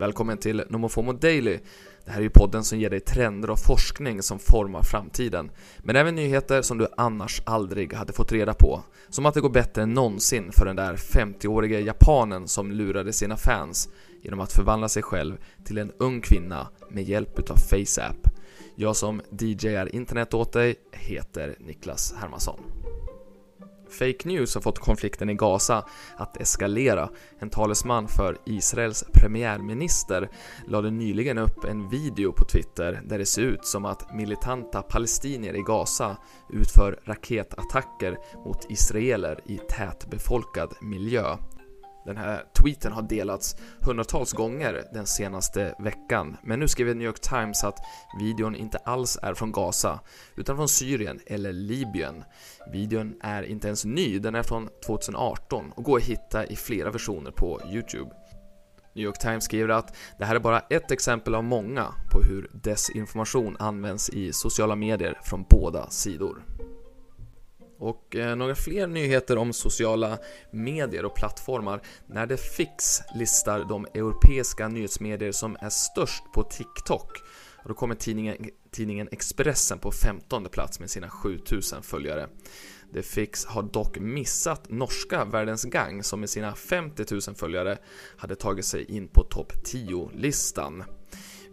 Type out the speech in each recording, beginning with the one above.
Välkommen till Nomofomo Daily. Det här är ju podden som ger dig trender och forskning som formar framtiden. Men även nyheter som du annars aldrig hade fått reda på. Som att det går bättre än någonsin för den där 50-årige japanen som lurade sina fans genom att förvandla sig själv till en ung kvinna med hjälp utav FaceApp. Jag som DJar internet åt dig heter Niklas Hermansson. Fake News har fått konflikten i Gaza att eskalera. En talesman för Israels premiärminister lade nyligen upp en video på Twitter där det ser ut som att militanta palestinier i Gaza utför raketattacker mot israeler i tätbefolkad miljö. Den här tweeten har delats hundratals gånger den senaste veckan, men nu skriver New York Times att videon inte alls är från Gaza, utan från Syrien eller Libyen. Videon är inte ens ny, den är från 2018 och går att hitta i flera versioner på Youtube. New York Times skriver att det här är bara ett exempel av många på hur desinformation används i sociala medier från båda sidor. Och eh, några fler nyheter om sociala medier och plattformar. När det Fix listar de europeiska nyhetsmedier som är störst på TikTok. Och då kommer tidningen, tidningen Expressen på 15 plats med sina 7000 följare. The Fix har dock missat norska Världens Gang som med sina 50 000 följare hade tagit sig in på topp 10-listan.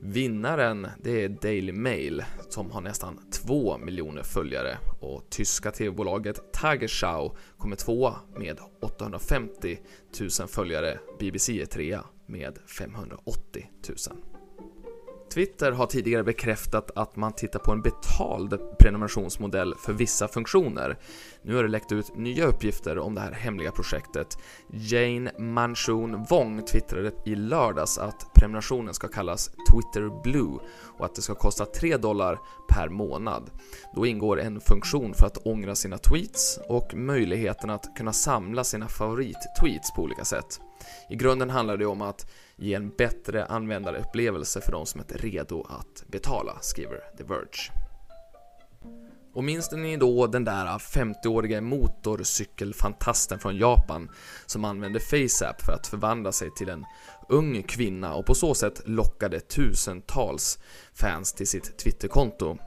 Vinnaren det är Daily Mail som har nästan 2 miljoner följare och tyska tv-bolaget Tagesschau kommer tvåa med 850 000 följare. BBC är trea med 580 000. Twitter har tidigare bekräftat att man tittar på en betald prenumerationsmodell för vissa funktioner. Nu har det läckt ut nya uppgifter om det här hemliga projektet. Jane Manchun Wong twittrade i lördags att prenumerationen ska kallas Twitter Blue och att det ska kosta 3 dollar per månad. Då ingår en funktion för att ångra sina tweets och möjligheten att kunna samla sina favorittweets på olika sätt. I grunden handlar det om att ge en bättre användarupplevelse för de som är redo att betala, skriver The Verge. Och minns ni då den där 50-åriga motorcykelfantasten från Japan som använde FaceApp för att förvandla sig till en ung kvinna och på så sätt lockade tusentals fans till sitt Twitterkonto.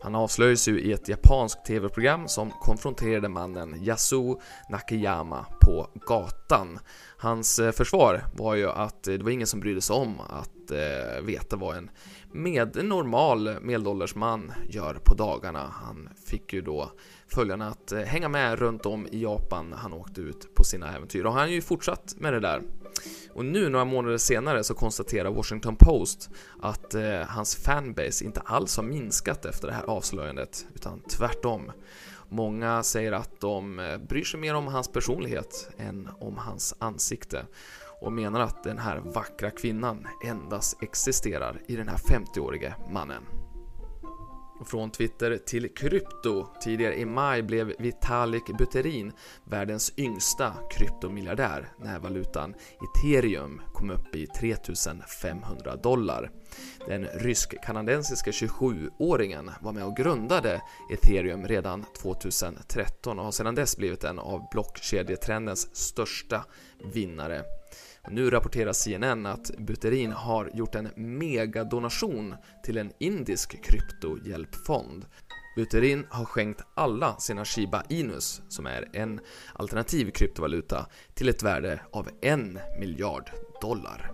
Han avslöjades ju i ett japanskt tv-program som konfronterade mannen Yasuo Nakayama på gatan. Hans eh, försvar var ju att eh, det var ingen som brydde sig om att eh, veta vad en med normal medelålders man gör på dagarna. Han fick ju då följarna att eh, hänga med runt om i Japan när han åkte ut på sina äventyr och han har ju fortsatt med det där. Och nu några månader senare så konstaterar Washington Post att eh, hans fanbase inte alls har minskat efter det här avslöjandet utan tvärtom. Många säger att de eh, bryr sig mer om hans personlighet än om hans ansikte och menar att den här vackra kvinnan endast existerar i den här 50-årige mannen. Från Twitter till krypto. Tidigare i maj blev Vitalik Buterin världens yngsta kryptomiljardär när valutan ethereum kom upp i 3500 dollar. Den rysk-kanadensiska 27-åringen var med och grundade ethereum redan 2013 och har sedan dess blivit en av blockkedjetrendens största vinnare. Nu rapporterar CNN att Buterin har gjort en megadonation till en indisk kryptohjälpfond. Buterin har skänkt alla sina Shiba Inus, som är en alternativ kryptovaluta, till ett värde av en miljard dollar.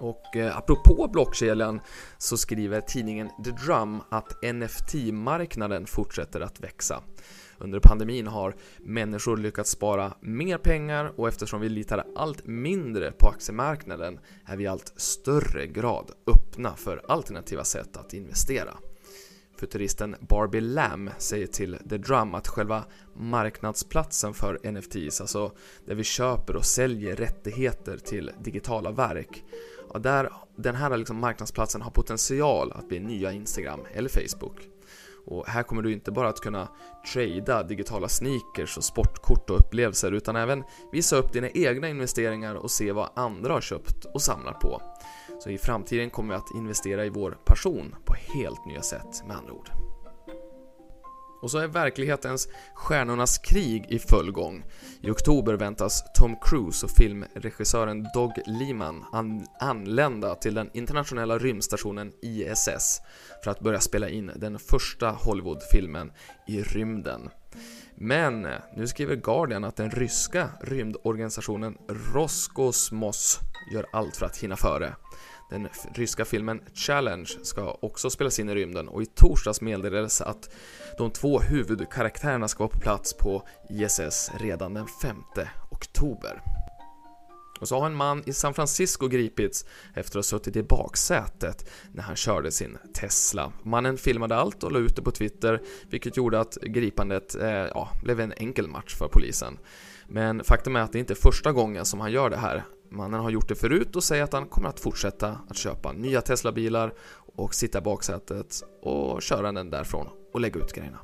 Och eh, apropå blockkedjan så skriver tidningen The Drum att NFT-marknaden fortsätter att växa. Under pandemin har människor lyckats spara mer pengar och eftersom vi litar allt mindre på aktiemarknaden är vi i allt större grad öppna för alternativa sätt att investera. Futuristen Barbie Lam säger till The Drum att själva marknadsplatsen för NFTs, alltså där vi köper och säljer rättigheter till digitala verk, ja, där, den här liksom marknadsplatsen har potential att bli nya Instagram eller Facebook. Och här kommer du inte bara att kunna trada digitala sneakers och sportkort och upplevelser utan även visa upp dina egna investeringar och se vad andra har köpt och samlar på. Så i framtiden kommer vi att investera i vår passion på helt nya sätt med andra ord. Och så är verklighetens Stjärnornas krig i full gång. I oktober väntas Tom Cruise och filmregissören Doug Liman an anlända till den internationella rymdstationen ISS för att börja spela in den första Hollywoodfilmen i rymden. Men eh, nu skriver Guardian att den ryska rymdorganisationen Roskosmos gör allt för att hinna före. Den ryska filmen Challenge ska också spelas in i rymden och i torsdags meddelades att de två huvudkaraktärerna ska vara på plats på ISS redan den 5 oktober. Och så har en man i San Francisco gripits efter att ha suttit i baksätet när han körde sin Tesla. Mannen filmade allt och la ut det på Twitter, vilket gjorde att gripandet eh, ja, blev en enkel match för polisen. Men faktum är att det inte är första gången som han gör det här. Mannen har gjort det förut och säger att han kommer att fortsätta att köpa nya Tesla-bilar och sitta i baksätet och köra den därifrån och lägga ut grejerna.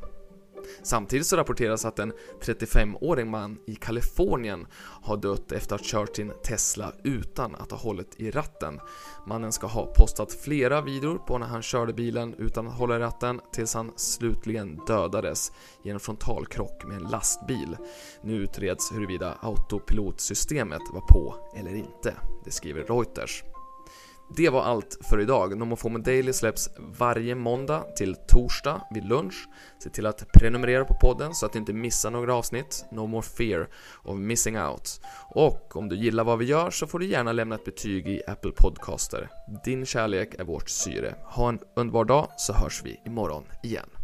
Samtidigt så rapporteras att en 35-årig man i Kalifornien har dött efter att ha kört sin Tesla utan att ha hållit i ratten. Mannen ska ha postat flera videor på när han körde bilen utan att hålla i ratten tills han slutligen dödades i en frontalkrock med en lastbil. Nu utreds huruvida autopilotsystemet var på eller inte, det skriver Reuters. Det var allt för idag. Nomofomo Daily släpps varje måndag till torsdag vid lunch. Se till att prenumerera på podden så att du inte missar några avsnitt. No more fear of missing out. Och om du gillar vad vi gör så får du gärna lämna ett betyg i Apple Podcaster. Din kärlek är vårt syre. Ha en underbar dag så hörs vi imorgon igen.